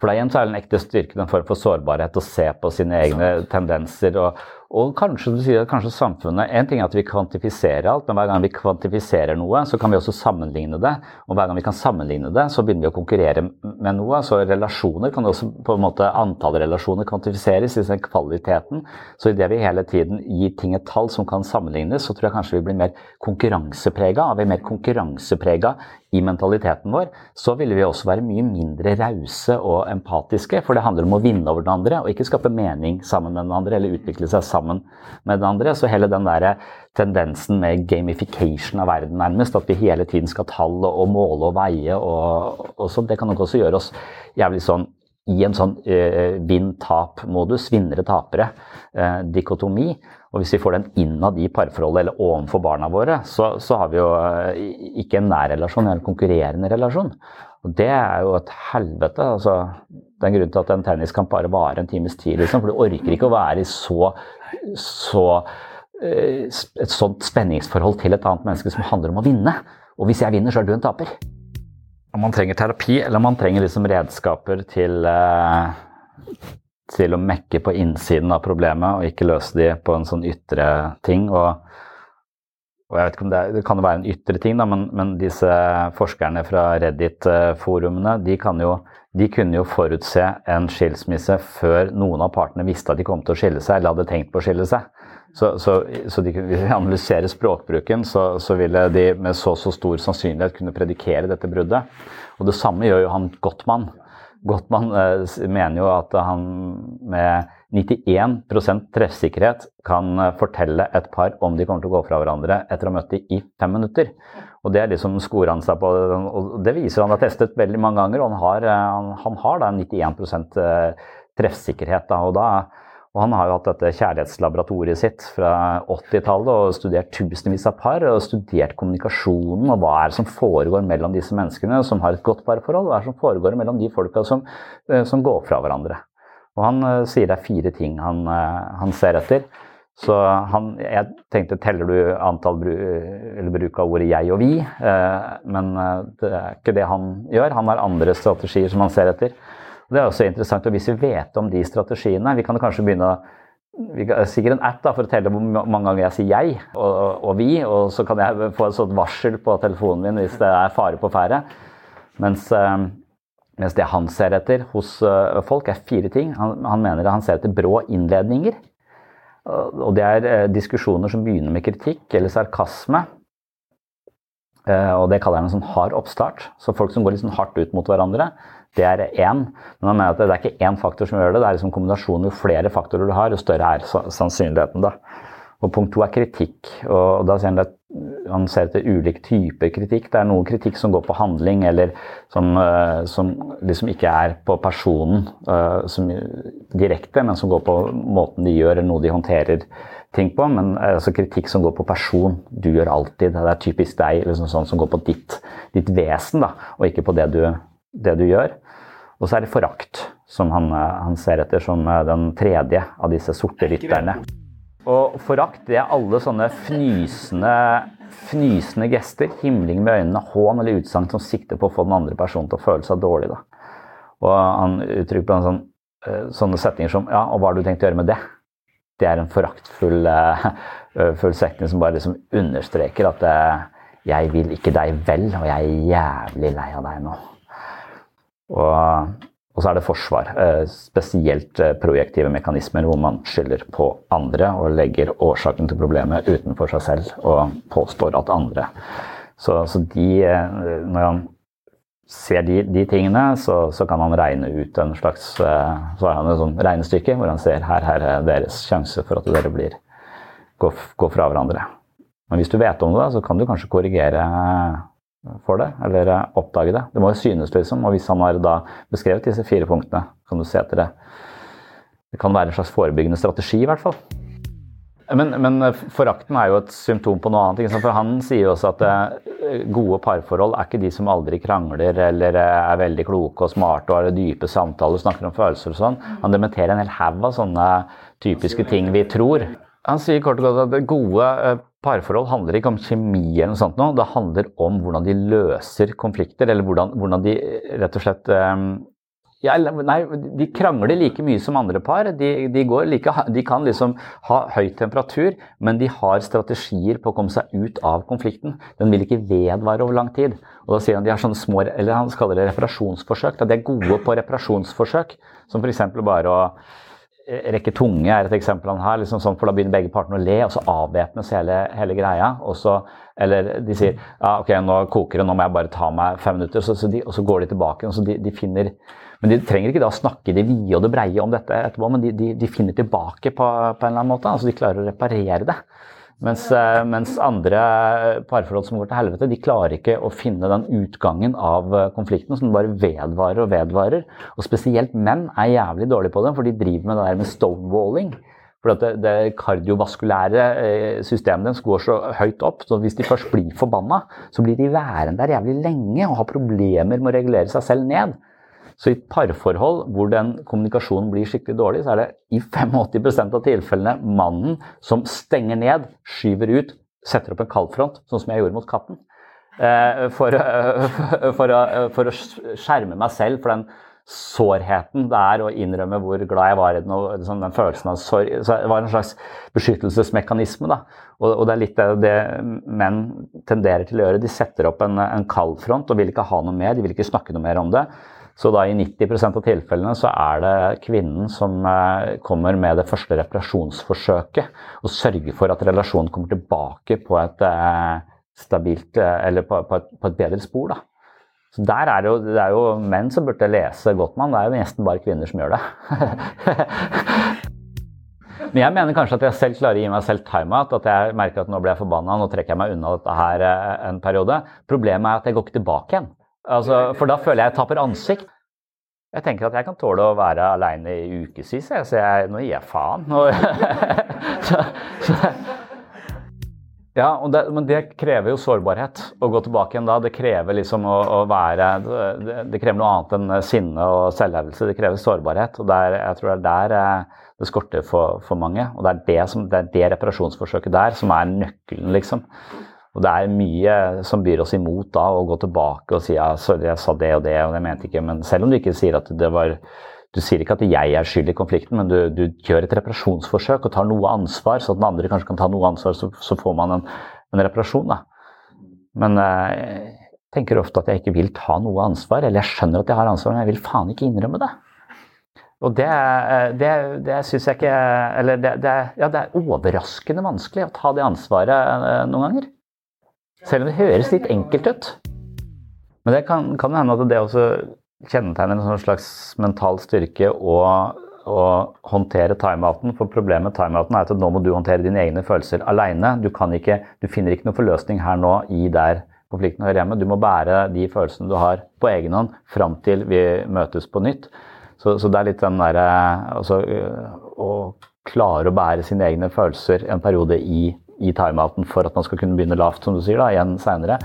For det er det en ekte styrke en form for sårbarhet å se på sine egne tendenser og, og kanskje du sier at kanskje samfunnet En ting er at vi kvantifiserer alt, men hver gang vi kvantifiserer noe, så kan vi også sammenligne det. Og hver gang vi kan sammenligne det, så begynner vi å konkurrere med noe. Så relasjoner kan også på en måte Antall relasjoner kvantifiseres, i den kvaliteten. Så idet vi hele tiden gir ting et tall som kan sammenlignes, så tror jeg kanskje vi blir mer konkurranseprega. Er vi mer konkurranseprega i mentaliteten vår, så ville vi også være mye mindre rause og empatiske. For det handler om å vinne over den andre, og ikke skape mening sammen med den andre, eller utvikle seg sammen sammen med den andre. Så hele den der tendensen med gamification av verden, nærmest, at vi hele tiden skal tall og måle og veie og, og sånn, det kan nok også gjøre oss jævlig sånn i en sånn eh, vinn-tap-modus, vinnere-tapere, eh, dikotomi. Og hvis vi får den innad i parforholdet eller overfor barna våre, så, så har vi jo eh, ikke en nær relasjon, men en konkurrerende relasjon. Og det er jo et helvete. altså Det er en grunn til at en tenniskamp bare varer en times tid, liksom, for du orker ikke å være i så, så eh, et sånt spenningsforhold til et annet menneske som handler om å vinne. Og hvis jeg vinner, så er du en taper. Om man trenger terapi, eller om man trenger liksom redskaper til, eh, til å mekke på innsiden av problemet og ikke løse de på en sånn ytre ting. Og, og jeg vet ikke om det, er, det kan jo være en ytre ting, da, men, men disse forskerne fra Reddit-forumene de, kan jo, de kunne jo forutse en skilsmisse før noen av partene visste at de kom til å skille seg eller hadde tenkt på å skille seg. Så, så, så de, hvis vi analyserer språkbruken, så, så ville de med så så stor sannsynlighet kunne predikere dette bruddet. Og det samme gjør jo han Gottmann. Gottmann eh, mener jo at han med 91% treffsikkerhet kan eh, fortelle et par om de kommer til å gå fra hverandre etter å ha møtt dem i fem minutter. Og Det er liksom han seg på, og det viser han har testet veldig mange ganger. og Han har, eh, han, han har da 91 eh, treffsikkerhet. Da, og da og han har jo hatt dette kjærlighetslaboratoriet sitt fra 80-tallet og studert tusenvis av par. Og studert kommunikasjonen og hva er det som foregår mellom disse menneskene som har et godt parforhold. Hva er det som foregår mellom de folka som, eh, som går fra hverandre. Og han sier det er fire ting han, han ser etter. Så han, jeg tenkte teller du antall bru, bruk av ordet jeg og vi? Uh, men det er ikke det han gjør. Han har andre strategier som han ser etter. Det er også interessant, og Hvis vi vet om de strategiene Vi kan kanskje begynne vi kan, sikkert en app da, for å telle hvor mange ganger jeg sier 'jeg' og, og, og 'vi'. Og så kan jeg få et sånt varsel på telefonen min hvis det er fare på ferde. Mens, mens, det han ser etter hos folk, er fire ting. Han, han mener han ser etter brå innledninger. Og det er diskusjoner som begynner med kritikk eller sarkasme. Og det kaller jeg en sånn hard oppstart. Så folk som går litt sånn hardt ut mot hverandre. Det er én. Men han mener at det er ikke én faktor som gjør det, det er liksom kombinasjonen. Jo flere faktorer du har, jo større er sannsynligheten. da. Og Punkt to er kritikk. og da sier Han at han ser etter ulike typer kritikk. Det er noe kritikk som går på handling, eller som, uh, som liksom ikke er på personen som, direkte, men som går på måten de gjør, eller noe de håndterer ting på. Men uh, altså kritikk som går på person. Du gjør alltid. Det er typisk deg, liksom sånn som går på ditt, ditt vesen, da, og ikke på det du, det du gjør. Og så er det forakt, som han, han, ser etter som den tredje av disse sorte rytterne. Og forakt det er alle sånne fnysende, fnysende gester. Himling med øynene, hån eller utsagn som sikter på å få den andre personen til å føle seg dårlig. Da. Og han uttrykker på sånn, sånne setninger som Ja, og hva har du tenkt å gjøre med det? Det er en foraktfull uh, setning som bare liksom understreker at uh, jeg vil ikke deg vel, og jeg er jævlig lei av deg nå. Og, og så er det forsvar. Eh, spesielt eh, projektive mekanismer hvor man skylder på andre og legger årsaken til problemet utenfor seg selv og påstår at andre Så, så de, eh, når han ser de, de tingene, så, så, kan han regne ut en slags Så har han et sånt regnestykke hvor han ser her, her er deres sjanse for at dere blir, går, går fra hverandre. Men hvis du vet om det, så kan du kanskje korrigere for det, eller eh, oppdage det. Det må jo synes, liksom. Og hvis han har da beskrevet disse fire punktene, kan du se etter det. Det kan være en slags forebyggende strategi, i hvert fall. Men, men eh, forakten er jo et symptom på noe annet. For han sier jo også at eh, gode parforhold er ikke de som aldri krangler eller er veldig kloke og smarte og har dype samtaler og snakker om følelser og sånn. Han dementerer en hel haug av sånne typiske ting vi tror. Han sier kort og godt at gode Parforhold handler ikke om kjemi, eller noe sånt nå. det handler om hvordan de løser konflikter. Eller hvordan, hvordan de rett og slett um, ja, nei, de krangler like mye som andre par. De, de, like, de, kan liksom ha høy temperatur, men de har strategier på å komme seg ut av konflikten. Den vil ikke vedvare over lang tid. Og da sier Han de har sånne små, eller han kaller det reparasjonsforsøk. Da de er gode på reparasjonsforsøk, som f.eks. bare å rekke tunge er et eksempel han har. Liksom sånn, for Da begynner begge partene å le, og så avvæpnes hele, hele, greia. Så, eller de sier ja, ok, nå koker det, nå må jeg bare ta meg fem minutter. Så, så de, og så går de tilbake. og så de, de, finner, Men de trenger ikke da snakke det vide og det breie om dette etterpå, men de, de finner tilbake på, på, en eller annen måte. altså De klarer å reparere det. Mens, eh, mens andre parforhold som går til helvete, de klarer ikke å finne den utgangen av eh, konflikten som bare vedvarer og vedvarer. Og spesielt menn er jævlig dårlige på det, for de driver med det der med stonewalling. For det, det kardiovaskulære eh, systemet deres går så høyt opp, så hvis de først blir forbanna, så blir de værende der jævlig lenge og har problemer med å regulere seg selv ned. Så i et parforhold hvor den kommunikasjonen blir skikkelig dårlig, så er det i 85% av tilfellene mannen som stenger ned, skyver ut, setter opp en kaldfront, sånn som jeg gjorde mot katten. For, for, for, for, å skjerme meg selv for den sårheten det er å innrømme hvor glad jeg var i den. og liksom den følelsen av sorg. Så Det var en slags beskyttelsesmekanisme. da, og, og det er litt det, det, menn tenderer til å gjøre. De setter opp en, en kaldfront og vil ikke ha noe mer, de vil ikke snakke noe mer om det. Så da i 90% av tilfellene så er det kvinnen som eh, kommer med det første reparasjonsforsøket og sørger for at relasjonen kommer tilbake på et eh, stabilt eh, Eller på, på, et, på et, bedre spor. da. Så der er det, jo, det er jo menn som burde lese Gottmann. Det er jo nesten bare kvinner som gjør det. Men jeg mener kanskje at jeg selv klarer å gi meg selv time-out. At jeg merker at nå ble jeg forbanna, nå trekker jeg meg unna dette her en periode. Problemet er at jeg går ikke tilbake igjen. Altså, for da føler jeg jeg taper ansikt. Jeg tenker at jeg kan tåle å være aleine i ukevis, så jeg, nå gir jeg faen. så, så, ja, det, men det krever jo sårbarhet å gå tilbake igjen da. Det krever liksom å, å være det, det, krever noe annet enn sinne og selvhevelse. Det krever sårbarhet. og der, Jeg tror det er der eh, det skorter for, for mange. Og det er det, som, det er det reparasjonsforsøket der som er nøkkelen, liksom. Og det er mye som byr oss imot da, å gå tilbake og si ja, sorry, jeg sa det og det, og det mente ikke Men selv om du ikke sier at det var Du sier ikke at jeg er skyld i konflikten, men du, du gjør et reparasjonsforsøk og tar noe ansvar, så at den andre kanskje kan ta noe ansvar, så, så får man en, en, reparasjon. da. Men eh, jeg tenker ofte at jeg ikke vil ta noe ansvar, eller jeg skjønner at jeg har ansvar, men jeg vil faen ikke innrømme det. Og det, eh, det, det syns jeg ikke Eller det, det, ja, det er overraskende vanskelig å ta det ansvaret eh, noen ganger. Selv om det høres litt enkelt ut. Men det kan, kan hende at det også kjennetegner en sånn slags mental styrke å, å håndtere timeouten. For problemet med timeouten er at nå må du håndtere dine egne følelser aleine. Du, du, finner ikke noen forløsning her nå i der konflikten hører hjemme. Du må bære de følelsene du har på egen hånd fram til vi møtes på nytt. Så, så det er litt den derre altså, Å klare å bære sine egne følelser en periode i i timeouten for at man skal kunne begynne lavt, som du sier, da, igjen seinere.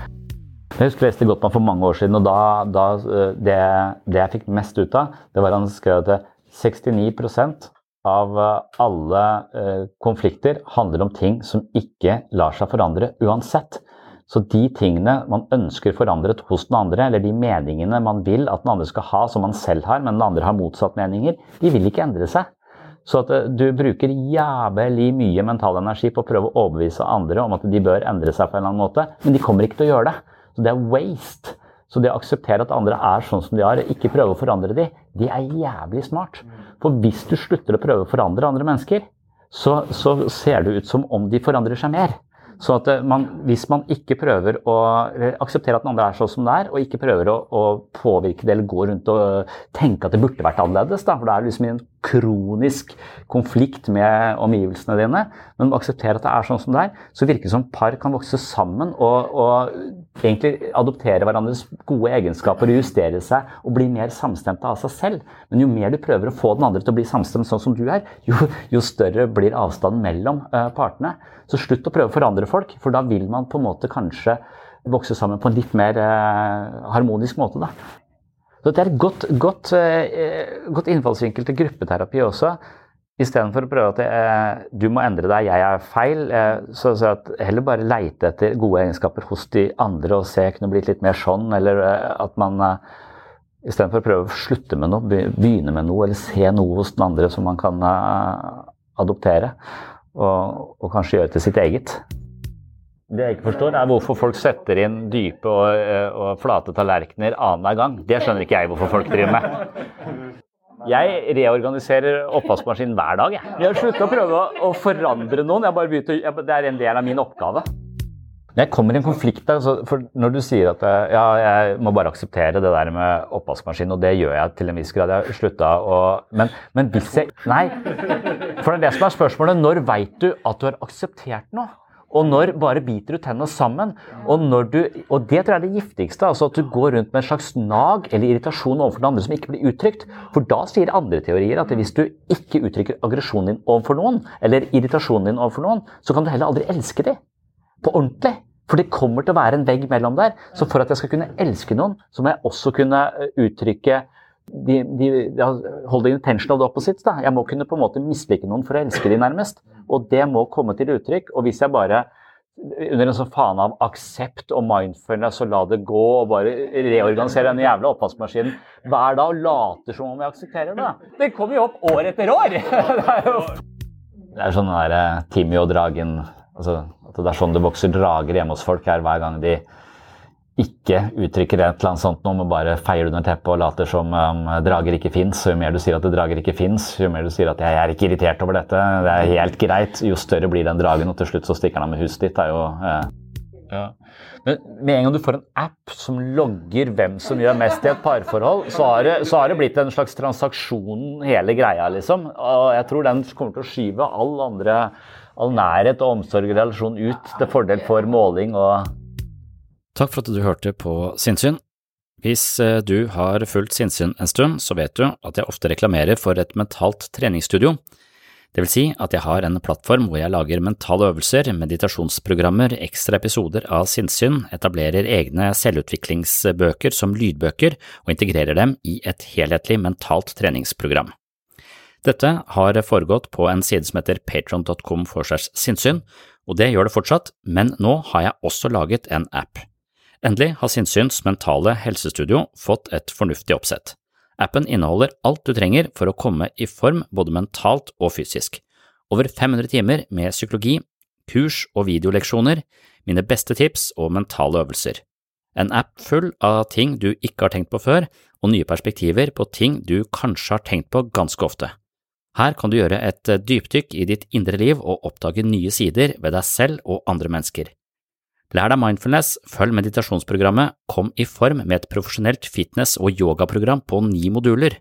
Jeg husker leste Gottmann for mange år siden, og da, da eh, det, det, jeg fikk mest ut av, det var han skrev at 69% av eh, alle eh, konflikter handler om ting som ikke lar seg forandre uansett. Så de tingene man ønsker forandret hos den andre, eller de meningene man vil at den andre skal ha som man selv har, men den andre har motsatt meninger, de vil ikke endre seg. Så at eh, du bruker jævlig mye mental energi på å prøve å overbevise andre om at de bør endre seg på en eller annen måte, men de kommer ikke til å gjøre det. Så det er waste. Så det å akseptere at andre er sånn som de er, ikke prøve å forandre dem, det er jævlig smart. For hvis du slutter å prøve å forandre andre mennesker, så, så ser det ut som om de forandrer seg mer. Så eh, man, hvis man ikke prøver å akseptere at den andre er sånn som det er, og ikke prøver å, å, påvirke det eller gå rundt og tenke at det burde vært annerledes, da, for det er liksom en kronisk konflikt med omgivelsene dine, men akseptere at det er sånn som det er, så virker det som par kan vokse sammen og, og egentlig adoptere hverandres gode egenskaper og justere seg og bli mer samstemte av seg selv. Men jo mer du prøver å få den andre til å bli samstemt sånn som du er, jo, jo større blir avstanden mellom uh, partene. Så slutt å prøve å forandre folk, for da vil man på en måte kanskje vokse sammen på en litt mer uh, harmonisk måte. Da. Så det er et godt, godt, uh, godt innfallsvinkel til gruppeterapi også. Istedenfor å prøve at eh, du må endre deg, jeg er feil, eh, så, så heller bare leite etter gode egenskaper hos de andre og se kunne blitt litt mer sånn, eller eh, at man eh, Istedenfor å prøve å slutte med noe, begynne med noe, eller se noe hos den andre som man kan eh, adoptere og, og, kanskje gjøre til sitt eget. Det jeg ikke forstår, er hvorfor folk setter inn dype og, eh, og flate tallerkener annenhver gang. Det skjønner ikke jeg hvorfor folk driver med. Jeg reorganiserer oppvaskmaskinen hver dag. Jeg, jeg har slutta å prøve å, forandre noen. Jeg bare begynte, jeg, det er en del av min oppgave. Jeg kommer i en konflikt der, for Når du sier at ja, jeg må bare akseptere det der med oppvaskmaskin, og det gjør jeg til en viss grad Jeg har slutta å men, men hvis jeg Nei. For det er det som er spørsmålet. Når veit du at du har akseptert noe? Og når bare biter du tennene sammen. Og, når du, og det tror jeg er det giftigste. altså At du går rundt med en slags nag eller irritasjon overfor den andre som ikke blir uttrykt. For da sier andre teorier at hvis du ikke uttrykker aggresjonen din overfor noen, eller irritasjonen din overfor noen, så kan du heller aldri elske dem. På ordentlig. For det kommer til å være en vegg mellom der. Så for at jeg skal kunne elske noen, så må jeg også kunne eh, uttrykke de, de, de intention of the opposites. Da. Jeg må kunne på en måte mislike noen for å elske dem nærmest. Og det må komme til uttrykk. Og hvis jeg bare under en sånn faen av aksept og mindfulness og la det gå og bare reorganisere den jævla oppvaskmaskinen hver dag og later som om jeg aksepterer det. Det kommer jo opp år etter år! Det er jo det er sånn der eh, Timmy og dragen altså, at Det er sånn det vokser drager hjemme hos folk her hver gang de ikke uttrykker et eller annet sånt noe, men bare feier under teppet og later som um, drager ikke fins. Jo mer du sier at det drager ikke fins, jo mer du sier at jeg er ikke irritert over dette, det er helt greit, jo større blir den dragen, og til slutt så stikker han av med huset ditt. Er jo eh. ja. Men med en gang du får en app som logger hvem som gjør mest i et parforhold, så har, det, så har det blitt en slags transaksjon, hele greia, liksom. Og jeg tror den kommer til å skyve all andre all nærhet og omsorg og relasjon ut til fordel for måling og Takk for at du hørte på Sinnsyn. Hvis eh, du har fulgt Sinnsyn en stund, så vet du at jeg ofte reklamerer for et mentalt treningsstudio. Det vil si at jeg har en plattform hvor jeg lager mentale øvelser, meditasjonsprogrammer, ekstra episoder av sinnssyn, etablerer egne selvutviklingsbøker som lydbøker og integrerer dem i et helhetlig mentalt treningsprogram. Dette har foregått på en side som heter patron.com for sinnssyn, og det gjør det fortsatt, men nå har jeg også laget en app. Endelig har Sinnsyns mentale helsestudio fått et fornuftig oppsett. Appen inneholder alt du trenger for å komme i form både mentalt og fysisk. Over 500 timer med psykologi, kurs og videoleksjoner, mine beste tips og mentale øvelser. En app full av ting du ikke har tenkt på før, og nye perspektiver på ting du kanskje har tenkt på ganske ofte. Her kan du gjøre et dypdykk i ditt indre liv og oppdage nye sider ved deg selv og andre mennesker. Lær deg mindfulness, følg meditasjonsprogrammet Kom i form med et profesjonelt fitness- og yogaprogram på ni moduler.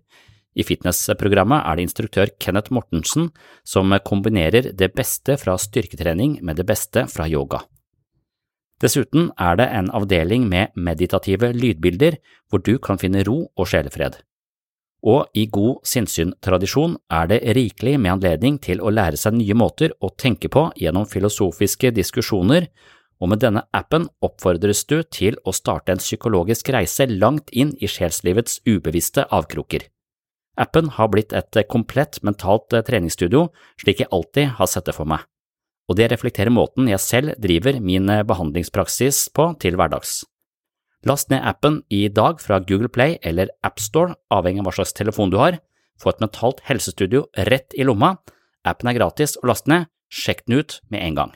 I fitnessprogrammet er det instruktør Kenneth Mortensen som kombinerer det beste fra styrketrening med det beste fra yoga. Dessuten er det en avdeling med meditative lydbilder hvor du kan finne ro og sjelefred. Og i god sinnssyn-tradisjon er det rikelig med anledning til å lære seg nye måter å tenke på gjennom filosofiske diskusjoner og med denne appen oppfordres du til å starte en psykologisk reise langt inn i sjelslivets ubevisste avkroker. Appen har blitt et komplett mentalt treningsstudio, slik jeg alltid har sett det for meg, og det reflekterer måten jeg selv driver min behandlingspraksis på til hverdags. Last ned appen i dag fra Google Play eller AppStore, avhengig av hva slags telefon du har. Få et mentalt helsestudio rett i lomma. Appen er gratis å laste ned, sjekk den ut med en gang.